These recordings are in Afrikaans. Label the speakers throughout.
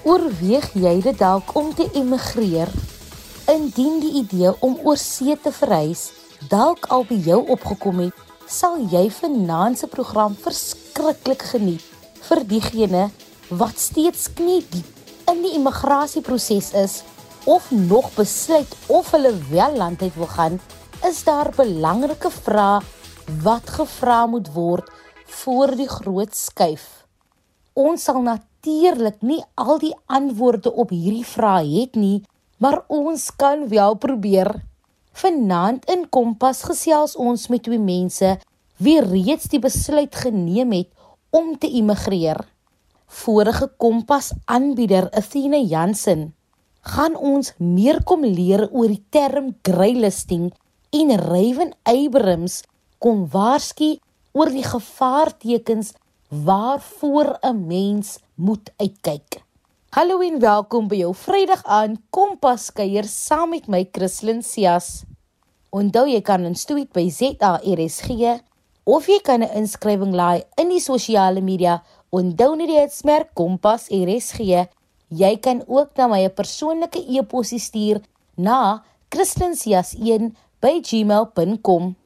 Speaker 1: Oorweeg jy dit dalk om te emigreer? Indien die idee om oor see te verhuis dalk al by jou opgekom het, sal jy vanaand se program verskriklik geniet vir diegene wat steeds knie diep in die immigrasieproses is of nog besluit of hulle wel land uit wil gaan, is daar belangrike vrae wat gevra moet word voor die groot skuif. Ons sal natuurlik nie al die antwoorde op hierdie vrae het nie, maar ons kan wel probeer. Vanaand in Kompas gesels ons met twee mense wie reeds die besluit geneem het om te immigreer. Vorige Kompas aanbieder Athena Jansen gaan ons meer kom leer oor die term greylisting en Raven Abrams kom waarsku oor die gevaartekens waarvoor 'n mens moet uitkyk. Hallo en welkom by jou Vrydag aan Kompas kuier saam met my Christlyn Cias. Onthou jy kan ons tweet by ZARSG of jy kan 'n inskrywing laai in die sosiale media net die smerk Kompas RSG. Jy kan ook na my persoonlike e-pos stuur na christlyncias1@gmail.com.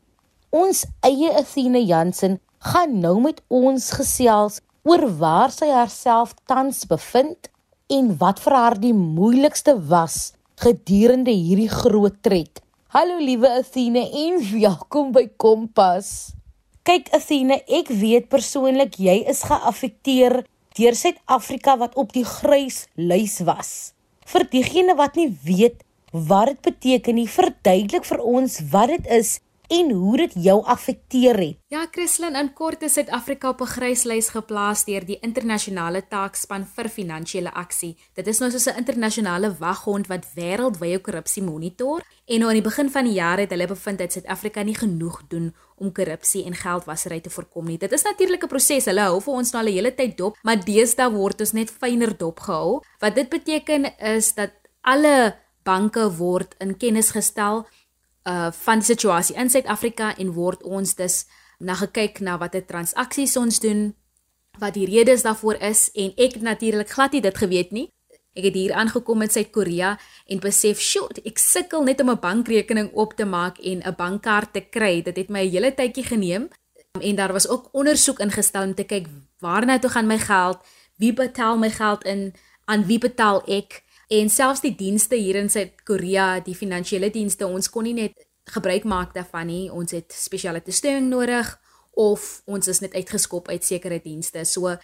Speaker 1: Ons eie Athena Jansen gaan nou met ons gesels oor waar sy haarself tans bevind en wat vir haar die moeilikste was gedurende hierdie groot trek. Hallo liewe Athena en welkom by Kompas. Kyk Athena, ek weet persoonlik jy is geaffekteer deur Suid-Afrika wat op die grys lys was. Vir diegene wat nie weet wat dit beteken nie, verduidelik vir ons wat dit is en hoe dit jou affekteer het.
Speaker 2: Ja, Christlyn, in kort is Suid-Afrika op 'n gryslys geplaas deur die internasionale taakspan vir finansiële aksie. Dit is nou soos 'n internasionale waghond wat wêreldwye korrupsie monitor en nou aan die begin van die jaar het hulle bevind dat Suid-Afrika nie genoeg doen om korrupsie en geldwasery te voorkom nie. Dit is natuurlik 'n proses. Hulle hou vir ons nou al 'n hele tyd dop, maar deesdae word ons net fyner dop gehou. Wat dit beteken is dat alle banke word in kennis gestel uh van die situasie in Suid-Afrika en word ons dus na gekyk na watter transaksies ons doen, wat die redes daarvoor is en ek natuurlik glad nie dit geweet nie. Ek het hier aangekom in Suid-Korea en besef, "Sjoe, ek sukkel net om 'n bankrekening oop te maak en 'n bankkaart te kry. Dit het my 'n hele tydjie geneem." En daar was ook ondersoek ingestel om te kyk waarna toe gaan my geld? Wie betaal my geld in? Aan wie betaal ek? En selfs die dienste hier in Suid-Korea, die finansiële dienste, ons kon nie net gebruik maak daarvan nie. Ons het spesiale steun nodig of ons is net uitgeskop uit sekere dienste. So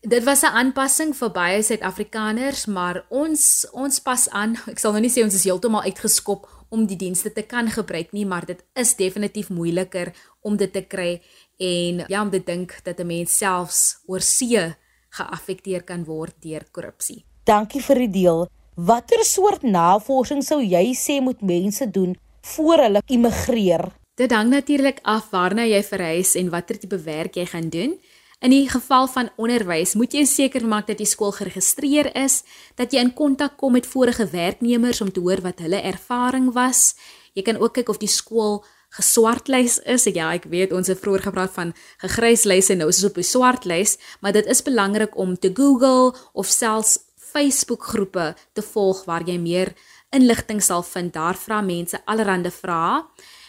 Speaker 2: dit was 'n aanpassing vir baie Suid-Afrikaners, maar ons ons pas aan. Ek sal nou nie sê ons is heeltemal uitgeskop om die dienste te kan gebruik nie, maar dit is definitief moeiliker om dit te kry en ja, om te dink dat 'n mens selfs oor see geaffekteer kan word deur korrupsie.
Speaker 1: Dankie vir die deel. Watter soort navorsing sou jy sê moet mense doen voor hulle immigreer?
Speaker 2: Dit hang natuurlik af waarna jy verhuis en watter tipe werk jy gaan doen. In die geval van onderwys, moet jy seker maak dat die skool geregistreer is, dat jy in kontak kom met vorige werknemers om te hoor wat hulle ervaring was. Jy kan ook kyk of die skool geswartlys is. Ja, ek weet ons het vroeër gepraat van gegryslyse, nou is ons op die swartlys, maar dit is belangrik om te Google of selfs Facebook groepe te volg waar jy meer inligting sal vind. Daar vra mense allerlei vrae.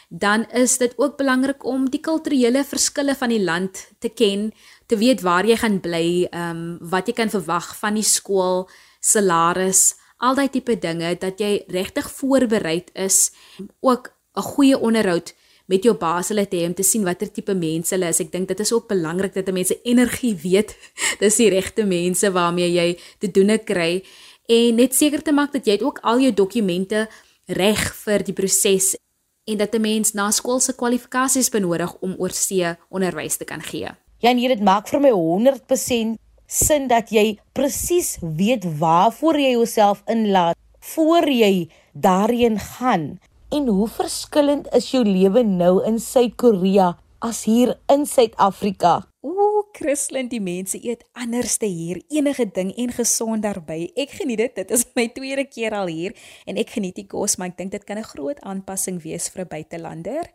Speaker 2: Dan is dit ook belangrik om die kulturele verskille van die land te ken, te weet waar jy gaan bly, ehm um, wat jy kan verwag van die skool, salaris, al daai tipe dinge dat jy regtig voorbereid is, ook 'n goeie onderhoud met jou baas hulle te hê om te sien watter tipe mense hulle is. Ek dink dit is ook belangrik dat mense energie weet. Dis die regte mense waarmee jy te doen kry en net seker te maak dat jy ook al jou dokumente reg vir die proses en dat 'n mens na skoolse kwalifikasies benodig om oorsee onderwys te kan gee.
Speaker 1: Ja, en dit maak vir my 100% sin dat jy presies weet waarvoor jy jouself inlaat voor jy daarheen gaan. En hoe verskillend is jou lewe nou in Suid-Korea as hier in Suid-Afrika?
Speaker 2: Ooh, Christlyn, die mense eet anderste hier, enige ding en gesonder by. Ek geniet dit. Dit is my tweede keer al hier en ek geniet die kos, maar ek dink dit kan 'n groot aanpassing wees vir 'n buitelander.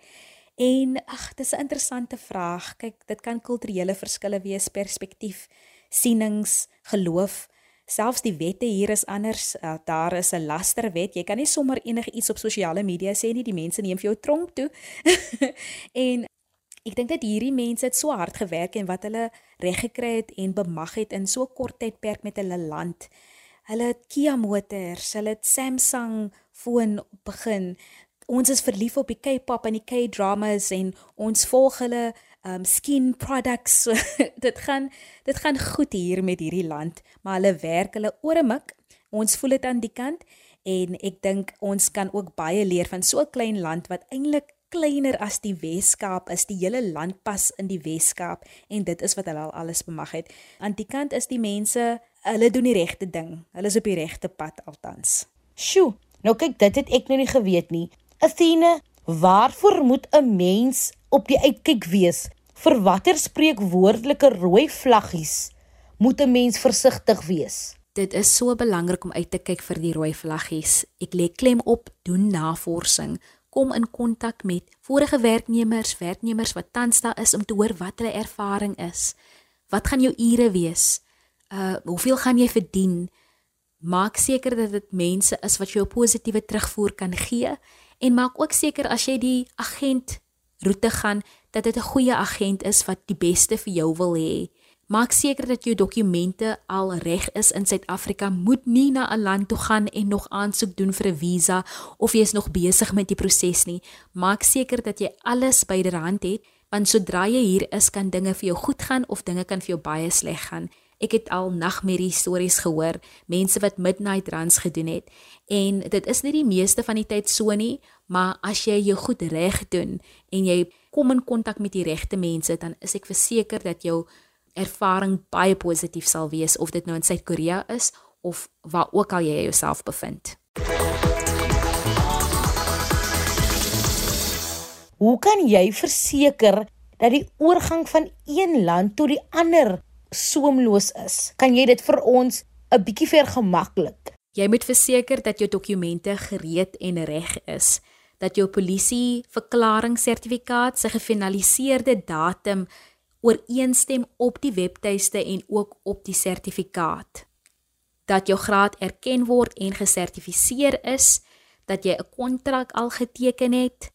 Speaker 2: En ag, dis 'n interessante vraag. Kyk, dit kan kulturele verskille wees, perspektief, sienings, geloof. Selfs die wette hier is anders. Uh, daar is 'n lasterwet. Jy kan nie sommer enigiets op sosiale media sê nie. Die mense neem vir jou tronk toe. en ek dink dat hierdie mense het so hard gewerk en wat hulle reg gekry het en bemag het in so kort tydperk met hulle land. Hulle het Kia motors, hulle het Samsung foon begin. Ons is verlief op die K-pop en die K-dramas en ons volg hulle um skin products. dit gaan dit gaan goed hier met hierdie land, maar hulle werk hulle oor 'n mik. Ons voel dit aan die kant en ek dink ons kan ook baie leer van so 'n klein land wat eintlik kleiner as die Weskaap is. Die hele land pas in die Weskaap en dit is wat hulle al alles bemag het. Aan die kant is die mense, hulle doen die regte ding. Hulle is op die regte pad altans.
Speaker 1: Sjoe, nou kyk, dit het ek nou nie geweet nie. Athene, waarvoor moet 'n mens op die uitkyk wees vir watter spreekwoordelike rooi vlaggies moet 'n mens versigtig wees?
Speaker 2: Dit is so belangrik om uit te kyk vir die rooi vlaggies. Ek lê klem op doen navorsing, kom in kontak met vorige werknemers, werknemers wat tans daar is om te hoor wat hulle ervaring is. Wat gaan jou ure wees? Uh hoeveel gaan jy verdien? Maak seker dat dit mense is wat jou positiewe terugvoer kan gee en maak ook seker as jy die agent roete gaan dat dit 'n goeie agent is wat die beste vir jou wil hê. Maak seker dat jou dokumente al reg is in Suid-Afrika. Moet nie na 'n land toe gaan en nog aansoek doen vir 'n visa of jy is nog besig met die proses nie. Maak seker dat jy alles byderhand het, want sodra jy hier is, kan dinge vir jou goed gaan of dinge kan vir jou baie sleg gaan. Ek het al nagmerrie stories gehoor, mense wat midnight runs gedoen het en dit is nie die meeste van die tyd so nie, maar as jy jou goed reg doen en jy kom in kontak met die regte mense, dan is ek verseker dat jou ervaring baie positief sal wees of dit nou in Suid-Korea is of waar ook al jy jouself bevind.
Speaker 1: Hoe kan jy verseker dat die oorgang van een land tot die ander soemloos is. Kan jy dit vir ons 'n bietjie vergemaklik?
Speaker 2: Jy moet verseker dat jou dokumente gereed en reg is, dat jou polisie verklaringssertifikaat se gefinaliseerde datum ooreenstem op die webtuiste en ook op die sertifikaat. Dat jou graad erken word en gesertifiseer is, dat jy 'n kontrak al geteken het.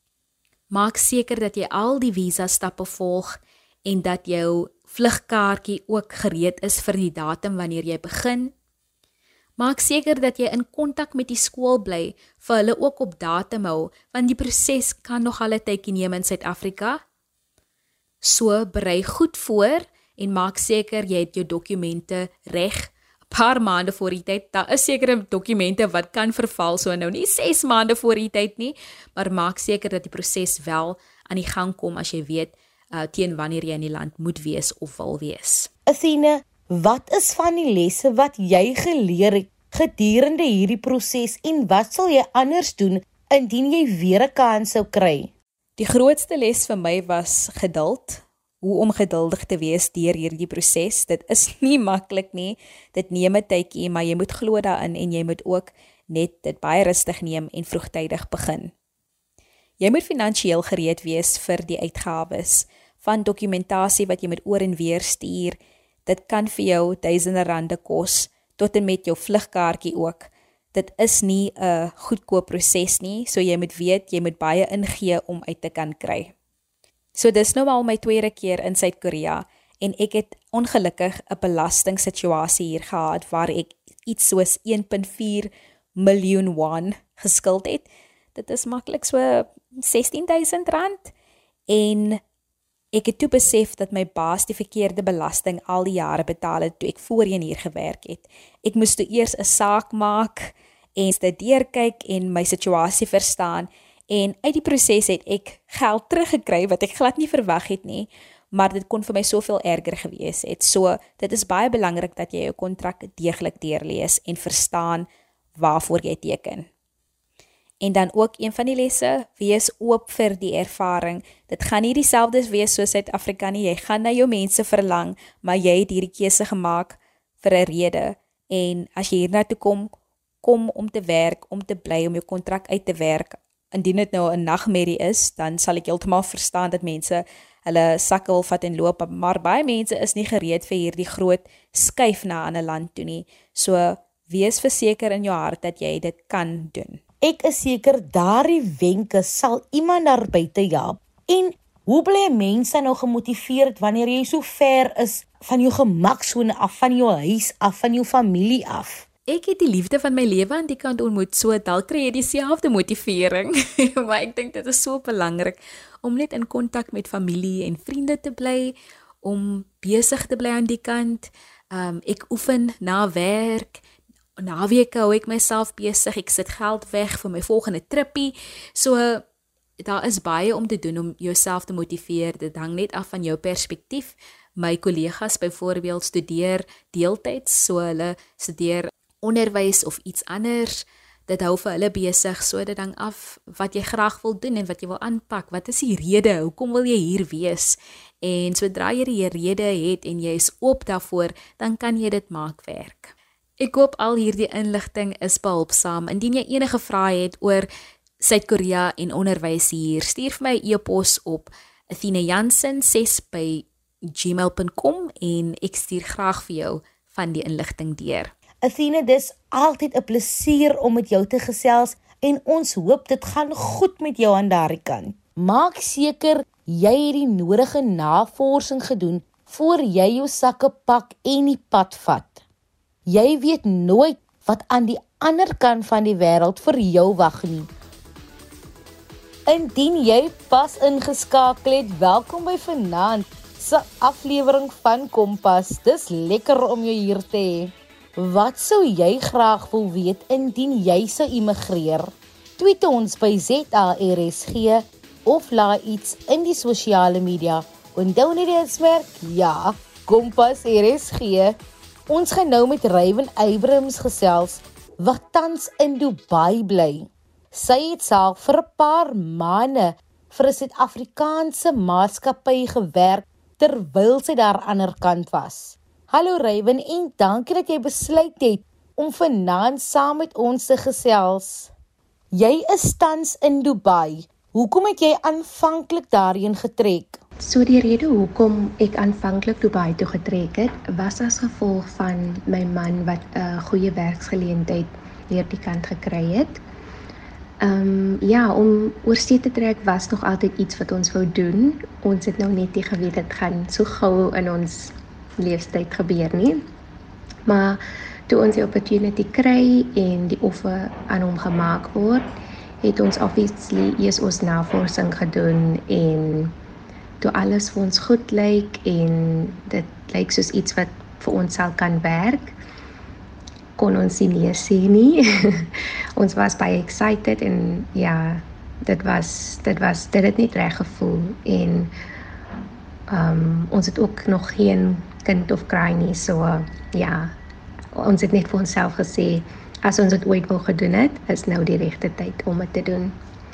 Speaker 2: Maak seker dat jy al die visa stappe volg en dat jou vlugkaartjie ook gereed is vir die datum wanneer jy begin. Maak seker dat jy in kontak met die skool bly vir hulle ook op datum hou want die proses kan nog al 'n tydjie neem in Suid-Afrika. So berei goed voor en maak seker jy het jou dokumente reg 'n paar maande voor die tyd. Daar is sekere dokumente wat kan verval so nou nie 6 maande voor die tyd nie, maar maak seker dat die proses wel aan die gang kom as jy weet uh, teen wanneer jy in die land moet wees of wil wees.
Speaker 1: Athene, wat is van die lesse wat jy geleer het gedurende hierdie proses en wat sal jy anders doen indien jy weer 'n kans sou kry?
Speaker 2: Die grootste les vir my was geduld. Hoe om geduldig te wees deur hierdie proses. Dit is nie maklik nie. Dit neem 'n tydjie, maar jy moet glo daarin en jy moet ook net dit baie rustig neem en vroegtydig begin. Jy moet finansiëel gereed wees vir die uitgawes van dokumentasie wat jy met oor en weer stuur. Dit kan vir jou duisende rande kos tot en met jou vlugkaartjie ook. Dit is nie 'n goedkoop proses nie, so jy moet weet jy moet baie ingee om uit te kan kry. So dis nou al my tweede keer in Suid-Korea en ek het ongelukkig 'n belastingsituasie hier gehad waar ek iets soos 1.4 miljoen won geskuld het. Dit is maklik so 16000 rand en Ek het toe besef dat my baas die verkeerde belasting al die jare betaal het toe ek voorheen hier gewerk het. Ek moes toe eers 'n saak maak en dit deurkyk en my situasie verstaan en uit die proses het ek geld teruggekry wat ek glad nie verwag het nie, maar dit kon vir my soveel erger gewees het. So, dit is baie belangrik dat jy jou kontrak deeglik deurlees en verstaan waarvoor jy teken. En dan ook een van die lesse, wees oop vir die ervaring. Dit gaan nie dieselfde wees soos Suid-Afrika nie. Jy gaan na jou mense verlang, maar jy het hierdie keuse gemaak vir 'n rede. En as jy hiernatoe kom, kom om te werk, om te bly, om jou kontrak uit te werk. Indien dit nou 'n nagmerrie is, dan sal ek heeltemal verstaan dat mense hulle sakke wil vat en loop, maar baie mense is nie gereed vir hierdie groot skuif na 'n ander land toe nie. So wees verseker in jou hart dat jy dit kan doen.
Speaker 1: Ek is seker daardie wenke sal iemand daar buite help. En hoe bly mense nou gemotiveerd wanneer jy so ver is van jou gemaksone af, van jou huis af, van jou familie af?
Speaker 2: ek het die liefde van my lewe aan die kant ontmoet, so dalk kry jy dieselfde motivering. maar ek dink dit is so belangrik om net in kontak met familie en vriende te bly, om besig te bly aan die kant. Um ek oefen na werk. Naweke hou ek myself besig. Ek sit geld weg vir my volgende trippie. So daar is baie om te doen om jouself te motiveer. Dit hang net af van jou perspektief. My kollegas byvoorbeeld studeer deeltyds, so hulle studeer onderwys of iets anders. Dit hou vir hulle besig sodat dan af wat jy graag wil doen en wat jy wil aanpak. Wat is die rede? Hoekom wil jy hier wees? En sodra jy die rede het en jy is oop daarvoor, dan kan jy dit maak werk. Ek hoop al hierdie inligting is behulpsaam. Indien jy enige vrae het oor Suid-Korea en onderwys hier, stuur vir my 'n e-pos op athena.jansen6@gmail.com en ek stuur graag vir jou van die inligting deur.
Speaker 1: Athena, dis altyd 'n plesier om met jou te gesels en ons hoop dit gaan goed met jou aan daardie kant. Maak seker jy het die nodige navorsing gedoen voor jy jou sakke pak en die pad vat. Jy weet nooit wat aan die ander kant van die wêreld vir jou wag nie. Indien jy pas ingeskakel het, welkom by vanaand se aflewering van Kompas. Dis lekker om jou hier te hê. Wat sou jy graag wil weet indien jy sou immigreer? Tweet ons by ZARSG of laai iets in die sosiale media. Onthou net die smerk, ja, Kompas RSG. Ons gaan nou met Ryan Abrams gesels wat tans in Dubai bly. Sy het self vir 'n paar maande vir 'n Suid-Afrikaanse maatskappy gewerk terwyl sy daar aan die ander kant was. Hallo Raywen en dankie dat jy besluit het om vanaand saam met ons te gesels. Jy is tans in Dubai. Hoekom het jy aanvanklik daarheen getrek?
Speaker 3: So die rede hoekom ek aanvanklik Dubai toe getrek het, was as gevolg van my man wat 'n uh, goeie werksgeleentheid hier die kant gekry het. Ehm um, ja, om oor see te trek was nog altyd iets wat ons wou doen. Ons het nou net nie geweet dit gaan so gou in ons leeftyd gebeur nie. Maar toe ons die opportunity kry en die offer aan hom gemaak word, het ons obviously eers ons navorsing gedoen en toe alles vir ons goed lyk en dit lyk soos iets wat vir ons sal kan werk kon ons nie nee sê nie. ons was baie excited en ja, dit was dit was dit het nie reg gevoel en ehm um, ons het ook nog geen kind of kry nie. So ja, ons het net vir onsself gesê as ons dit ooit wil gedoen het, is nou die regte tyd om dit te doen.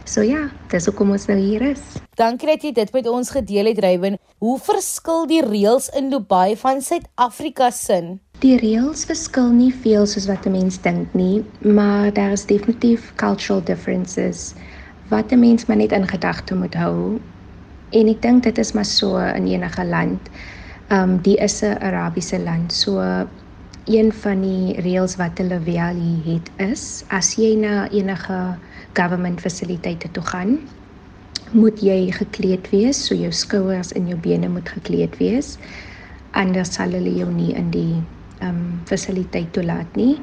Speaker 3: So ja, dis hoekom ons nou hier is.
Speaker 1: Dankie dat jy dit met ons gedeel het, Ryan. Hoe verskil die reëls in Dubai van Suid-Afrika se?
Speaker 3: Die reëls verskil nie veel soos wat 'n mens dink nie, maar daar is definitief cultural differences wat 'n mens maar net in gedagte moet hou. En ek dink dit is maar so in enige land um die is 'n Arabiese land. So een van die reëls wat hulle wel het is as jy na enige government fasiliteite toe gaan, moet jy gekleed wees, so jou skouers en jou bene moet gekleed wees. Anders sal hulle jou nie in die um fasiliteit toelaat nie.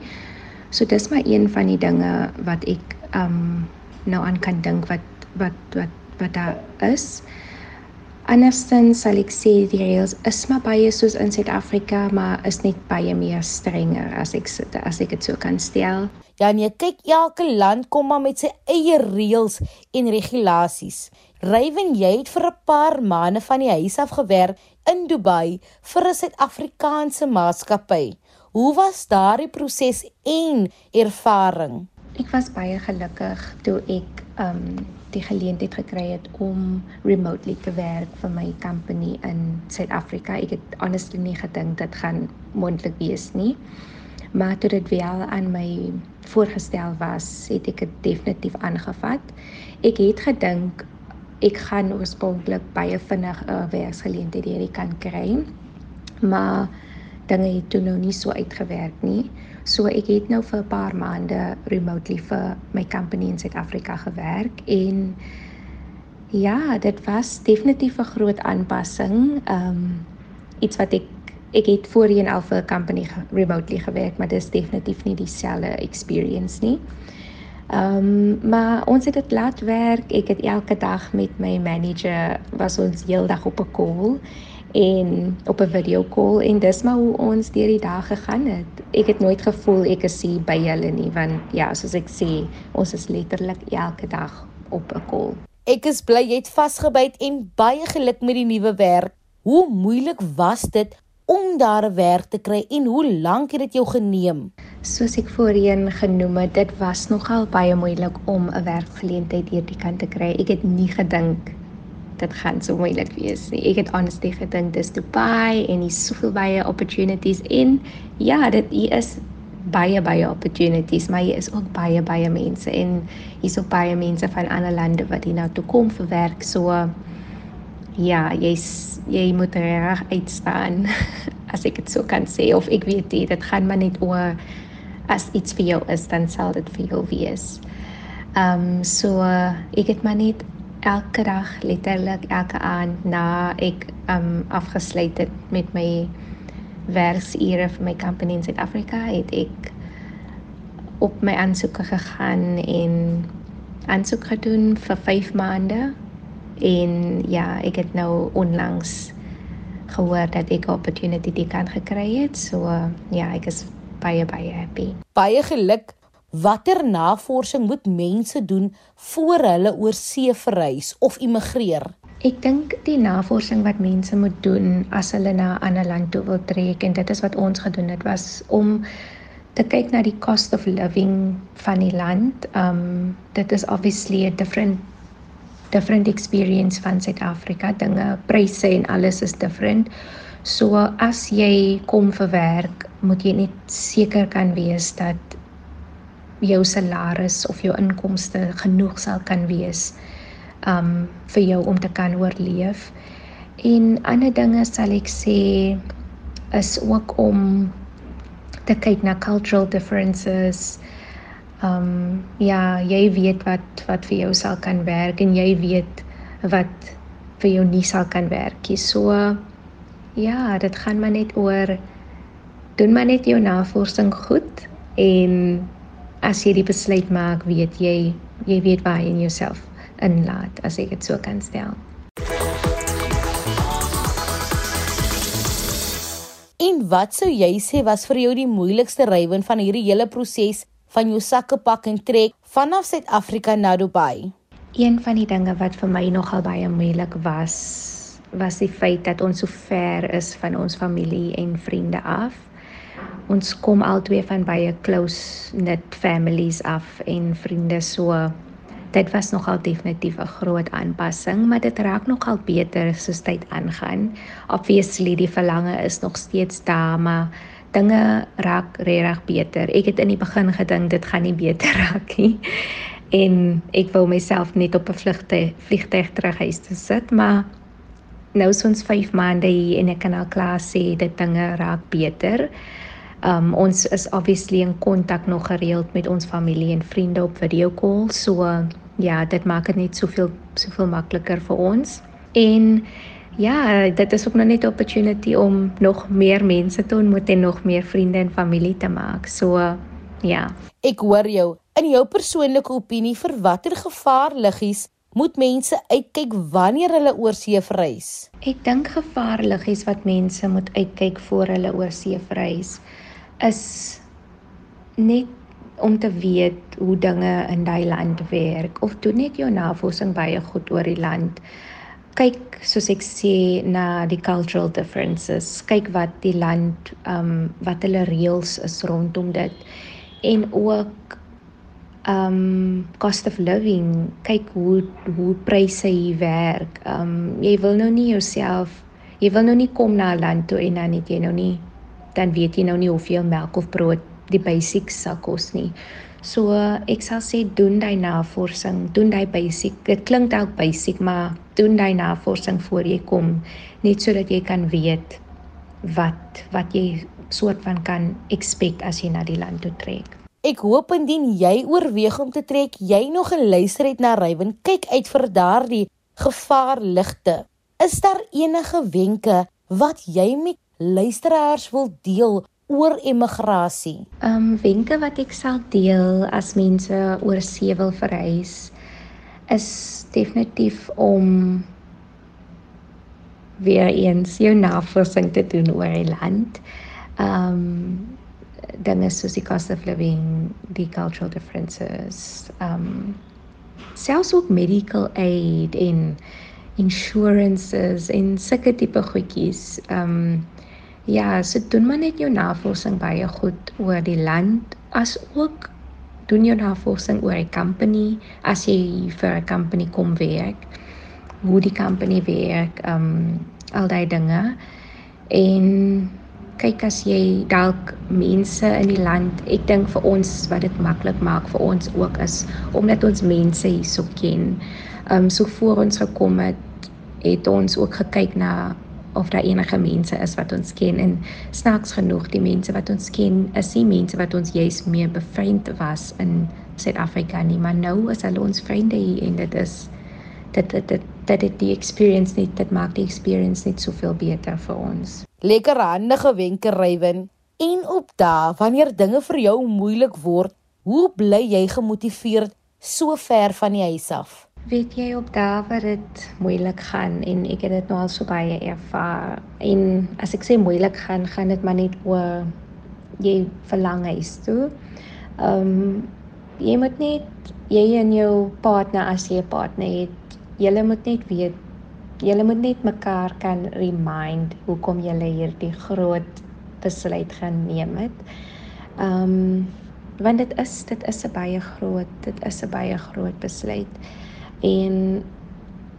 Speaker 3: So dis maar een van die dinge wat ek um nou aan kan dink wat wat wat wat daar is. Andersins sal ek sê die reëls is maar baie soos in Suid-Afrika, maar is net baie meer strenger as ek as ek dit so kan stel.
Speaker 1: Ja, nee, kyk elke land kom maar met sy eie reëls en regulasies. Rywen, jy het vir 'n paar maande van die huis af gewerk in Dubai vir 'n Suid-Afrikaanse maatskappy. Hoe was daardie proses en ervaring?
Speaker 3: Ek was baie gelukkig toe ek um die geleentheid gekry het om remotely te werk vir my company in Suid-Afrika. Ek het honestly nie gedink dit gaan moontlik wees nie. Maar toe dit wel aan my voorgestel was, het ek dit definitief aangevat. Ek het gedink ek gaan oorspronklik baie vinnig 'n uh, werksgeleentheid hierdie kan kry. Maar dinge het toe nou nie so uitgewerk nie. So ek het nou vir 'n paar maande remotely vir my company in Suid-Afrika gewerk en ja, dit was definitief 'n groot aanpassing. Ehm um, iets wat ek ek het voorheen al vir 'n company remotely gewerk, maar dit is definitief nie dieselfde experience nie. Ehm um, maar ons het dit laat werk. Ek het elke dag met my manager was ons heeldag op 'n call en op 'n video call en dis maar hoe ons deur die dag gegaan het. Ek het nooit gevoel ek is hier by hulle nie want ja, soos ek sê, ons is letterlik elke dag op 'n call.
Speaker 1: Ek is bly jy het vasgebyt en baie geluk met die nuwe werk. Hoe moeilik was dit om daar 'n werk te kry en hoe lank het dit jou geneem?
Speaker 3: Soos ek voorheen genoem het, dit was nogal baie moeilik om 'n werkgeleentheid hierdie kant te kry. Ek het nie gedink dit gaan so moeilik wees nie. Ek het honestly gedink dis Dubai en hier's soveel baie opportunities in. Ja, dit is baie baie opportunities, maar hier is ook baie baie mense en hier's ook baie mense van ander lande wat hier nou toe kom vir werk. So ja, jy's jy moet reg uitstaan as ek dit so kan sê of ek weet dit dit gaan maar net oor as iets vir jou is dan sal dit vir jou wees. Ehm um, so ek het maar net elke dag letterlik elke aand na ek um, afgesluit het met my werksure vir my company in Suid-Afrika het ek op my aansoeke gegaan en aansoek gedoen vir 5 maande en ja, ek het nou onlangs gehoor dat ek 'n opportunity die kan gekry het. So ja, ek is baie baie happy.
Speaker 1: Baie geluk. Watter navorsing moet mense doen voor hulle oor see verhuis of immigreer?
Speaker 3: Ek dink die navorsing wat mense moet doen as hulle na 'n ander land toe wil trek en dit is wat ons gedoen het was om te kyk na die cost of living van die land. Um dit is obviously a different different experience van Suid-Afrika. Dinge, pryse en alles is different. So as jy kom vir werk, moet jy net seker kan wees dat jou salaris of jou inkomste genoeg sal kan wees um vir jou om te kan oorleef. En ander dinge sal ek sê is ook om te kyk na cultural differences um, ja, jy weet wat wat vir jou sal kan werk en jy weet wat vir jou nie sal kan werk nie. So ja, dit gaan maar net oor doen maar net jou navorsing goed en as jy die besluit maak, weet jy jy weet waar jy jouself inlaat as ek dit so kan stel.
Speaker 1: En wat sou jy sê was vir jou die moeilikste rywend van hierdie hele proses van jou sakke pak en trek vanaf Suid-Afrika na Dubai?
Speaker 3: Een van die dinge wat vir my nogal baie moeilik was, was die feit dat ons so ver is van ons familie en vriende af. Ons kom albei van baie close knit families af en vriende so. Dit was nogal definitief 'n groot aanpassing, maar dit raak nogal beter soos tyd aangaan. Obviously die verlange is nog steeds daar, maar dinge raak regtig beter. Ek het in die begin gedink dit gaan nie beter raak nie. En ek wou myself net op 'n vlugte vliegtuig terug huis toe sit, maar nou is ons 5 maande hier en ek kan al klaar sê dit dinge raak beter. Um ons is obviously in kontak nog gereeld met ons familie en vriende op video call. So ja, dit maak dit net soveel soveel makliker vir ons. En ja, dit is ook nog net 'n opportunity om nog meer mense te ontmoet en nog meer vriende en familie te maak. So ja.
Speaker 1: Ek hoor jou. In jou persoonlike opinie vir watter gevaarliggies moet mense uitkyk wanneer hulle oor see verreis?
Speaker 3: Ek dink gevaarliggies wat mense moet uitkyk voor hulle oor see verreis is net om te weet hoe dinge in daai land werk of doen net jou navorsing baie goed oor die land. Kyk soos ek sê na die cultural differences. Kyk wat die land um wat hulle reëls is rondom dit. En ook um cost of living. Kyk hoe hoe pryse hier werk. Um jy wil nou nie jouself jy wil nou nie kom na 'n land toe en dan net jy nou nie dan weet jy nou nie hoeveel melk of brood die basics sal kos nie So ek sal sê doen daai navorsing, doen daai basic. Dit klink dalk basic, maar doen daai navorsing voor jy kom, net sodat jy kan weet wat wat jy soort van kan expect as jy na die land toe trek.
Speaker 1: Ek hoop indien jy oorweeg om te trek, jy nog geluister het na Rywen, kyk uit vir daardie gevaarligte. Is daar enige wenke wat jy met luisteraars wil deel oor emigrasie?
Speaker 3: Ehm um, wenke wat ek sal deel as mense oor see wil verhuis is definitief om weer eens jou navorsing te doen oor die land. Ehm um, dinge soos die cost of living, die cultural differences, ehm um, selfs ook medical aid en insurances en sulke tipe goedjies. Ehm um, Ja, so doen maar net jou navorsing baie goed oor die land as ook doen jou navorsing oor 'n company as jy vir 'n company kom werk. Hoe die company werk, ehm um, al daai dinge. En kyk as jy dalk mense in die land, ek dink vir ons wat dit maklik maak vir ons ook is omdat ons mense hierso ken. Ehm um, so voor ons gekom het, het ons ook gekyk na of daar enige mense is wat ons ken en snaaks genoeg die mense wat ons ken is die mense wat ons juis mee bevriend was in Suid-Afrika nie maar nou is hulle ons vriende hier en dit is dit dit dit dat dit die experience net dit maak die experience net soveel beter vir ons.
Speaker 1: Lekker handige wenke Rywen en op daai wanneer dinge vir jou moeilik word hoe bly jy gemotiveerd so ver van die huis af
Speaker 3: Weet jy op daar waar dit moeilik gaan en ek het dit nou al so baie ervaar en as ek sê moeilik gaan, gaan dit maar net oor jy verlang huis toe. Ehm um, jy moet net jy en jou partner as jy 'n partner het, julle moet net weet julle moet net mekaar kan remind hoekom julle hierdie groot besluit gaan neem het. Ehm um, want dit is dit is 'n baie groot dit is 'n baie groot besluit en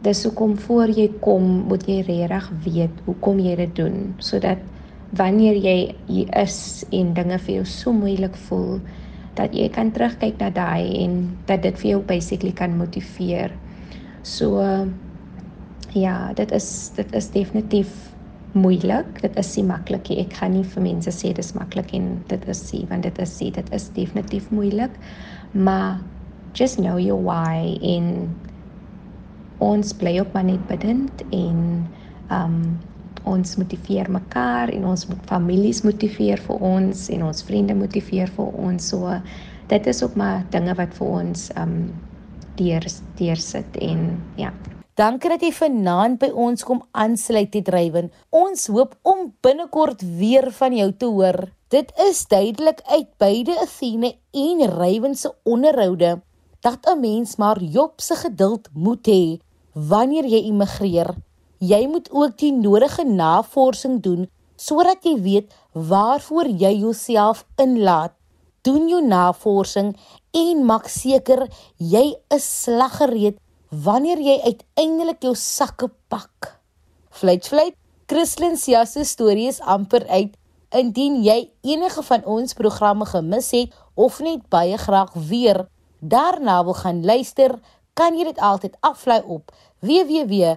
Speaker 3: dis hoekom voor jy kom moet jy regtig weet hoekom jy dit doen sodat wanneer jy hier is en dinge vir jou so moeilik voel dat jy kan terugkyk na daai en dat dit vir jou basically kan motiveer. So ja, dit is dit is definitief moeilik. Dit is nie maklik nie. Ek gaan nie vir mense sê dis maklik en dit is nie want dit is nie. Dit is definitief moeilik. Maar just know your why in ons bly op maar net bidend en um ons motiveer mekaar en ons families motiveer vir ons en ons vriende motiveer vir ons so dit is ook maar dinge wat vir ons um deur deur sit en ja
Speaker 1: Dankie dat jy vanaand by ons kom aansluit te drywen. Ons hoop om binnekort weer van jou te hoor. Dit is duidelik uit beide Athene en Rywen se onderhoude dat 'n mens maar Job se geduld moet hê wanneer jy immigreer, jy moet ook die nodige navorsing doen sodat jy weet waarvoor jy jouself inlaat. Doen jou navorsing en maak seker jy is slaggereed wanneer jy uiteindelik jou sakke pak. Fluit fluit, Christlyn se storie is amper uit. Indien jy enige van ons programme gemis het of net baie graag weer daarna wil gaan luister, kan jy dit altyd aflaai op www.lsg.co.za.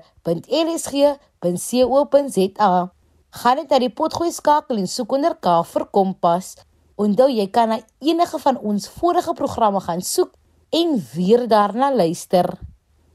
Speaker 1: Gaan net na die potgooi skakel en soek onder K vir Kompas. Onthou jy kan na enige van ons vorige programme gaan soek en weer daarna luister.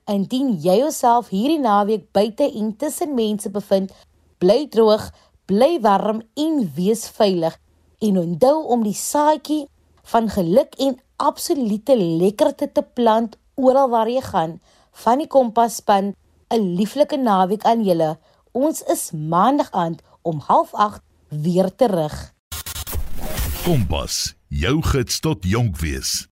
Speaker 1: Indien jy jouself hierdie naweek buite en tussen mense bevind, bly droog, bly warm en wees veilig. En onthou om die saadjie van geluk en absolute lekkerte te plant oral waar jy gaan. Van die Kompas-span 'n lieflike naweek aan julle. Ons is maandag aand om 08:30 weer terug.
Speaker 4: Kompas, jou gids tot jonk wees.